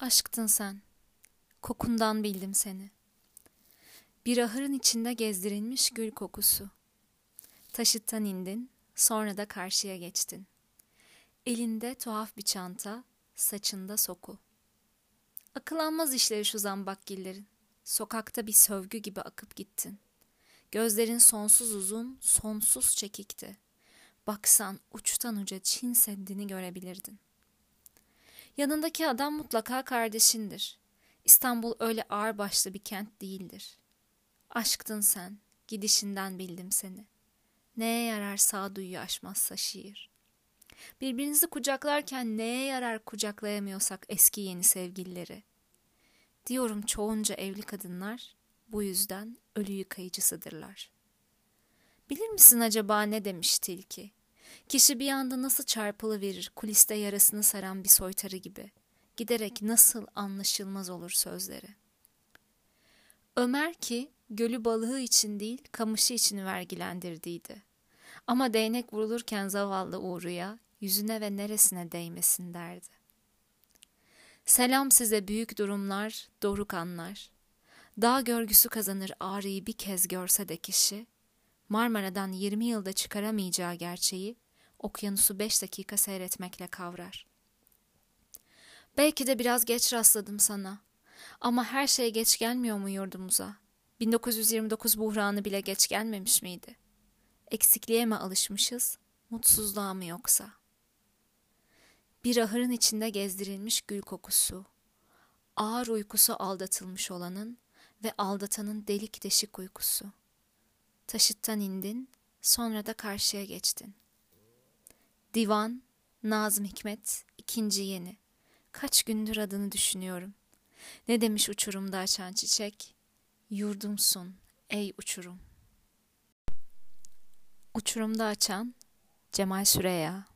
Aşktın sen, kokundan bildim seni. Bir ahırın içinde gezdirilmiş gül kokusu. Taşıttan indin, sonra da karşıya geçtin. Elinde tuhaf bir çanta, saçında soku. Akılanmaz işleri şu zambakgillerin. Sokakta bir sövgü gibi akıp gittin. Gözlerin sonsuz uzun, sonsuz çekikti. Baksan uçtan uca Çin Seddi'ni görebilirdin. Yanındaki adam mutlaka kardeşindir. İstanbul öyle ağır başlı bir kent değildir. Aşktın sen, gidişinden bildim seni. Neye yarar sağduyu aşmazsa şiir. Birbirinizi kucaklarken neye yarar kucaklayamıyorsak eski yeni sevgilileri. Diyorum çoğunca evli kadınlar bu yüzden ölü yıkayıcısıdırlar. Bilir misin acaba ne demiş tilki? Kişi bir anda nasıl çarpılı verir kuliste yarasını saran bir soytarı gibi. Giderek nasıl anlaşılmaz olur sözleri. Ömer ki gölü balığı için değil kamışı için vergilendirdiydi. Ama değnek vurulurken zavallı Uğru'ya yüzüne ve neresine değmesin derdi. Selam size büyük durumlar, doruk anlar. Dağ görgüsü kazanır ağrıyı bir kez görse de kişi, Marmara'dan 20 yılda çıkaramayacağı gerçeği okyanusu beş dakika seyretmekle kavrar. Belki de biraz geç rastladım sana. Ama her şey geç gelmiyor mu yurdumuza? 1929 buhranı bile geç gelmemiş miydi? Eksikliğe mi alışmışız, mutsuzluğa mı yoksa? Bir ahırın içinde gezdirilmiş gül kokusu, ağır uykusu aldatılmış olanın ve aldatanın delik deşik uykusu. Taşıttan indin, sonra da karşıya geçtin.'' Divan, Nazım Hikmet, ikinci yeni. Kaç gündür adını düşünüyorum. Ne demiş uçurumda açan çiçek? Yurdumsun ey uçurum. Uçurumda açan Cemal Süreya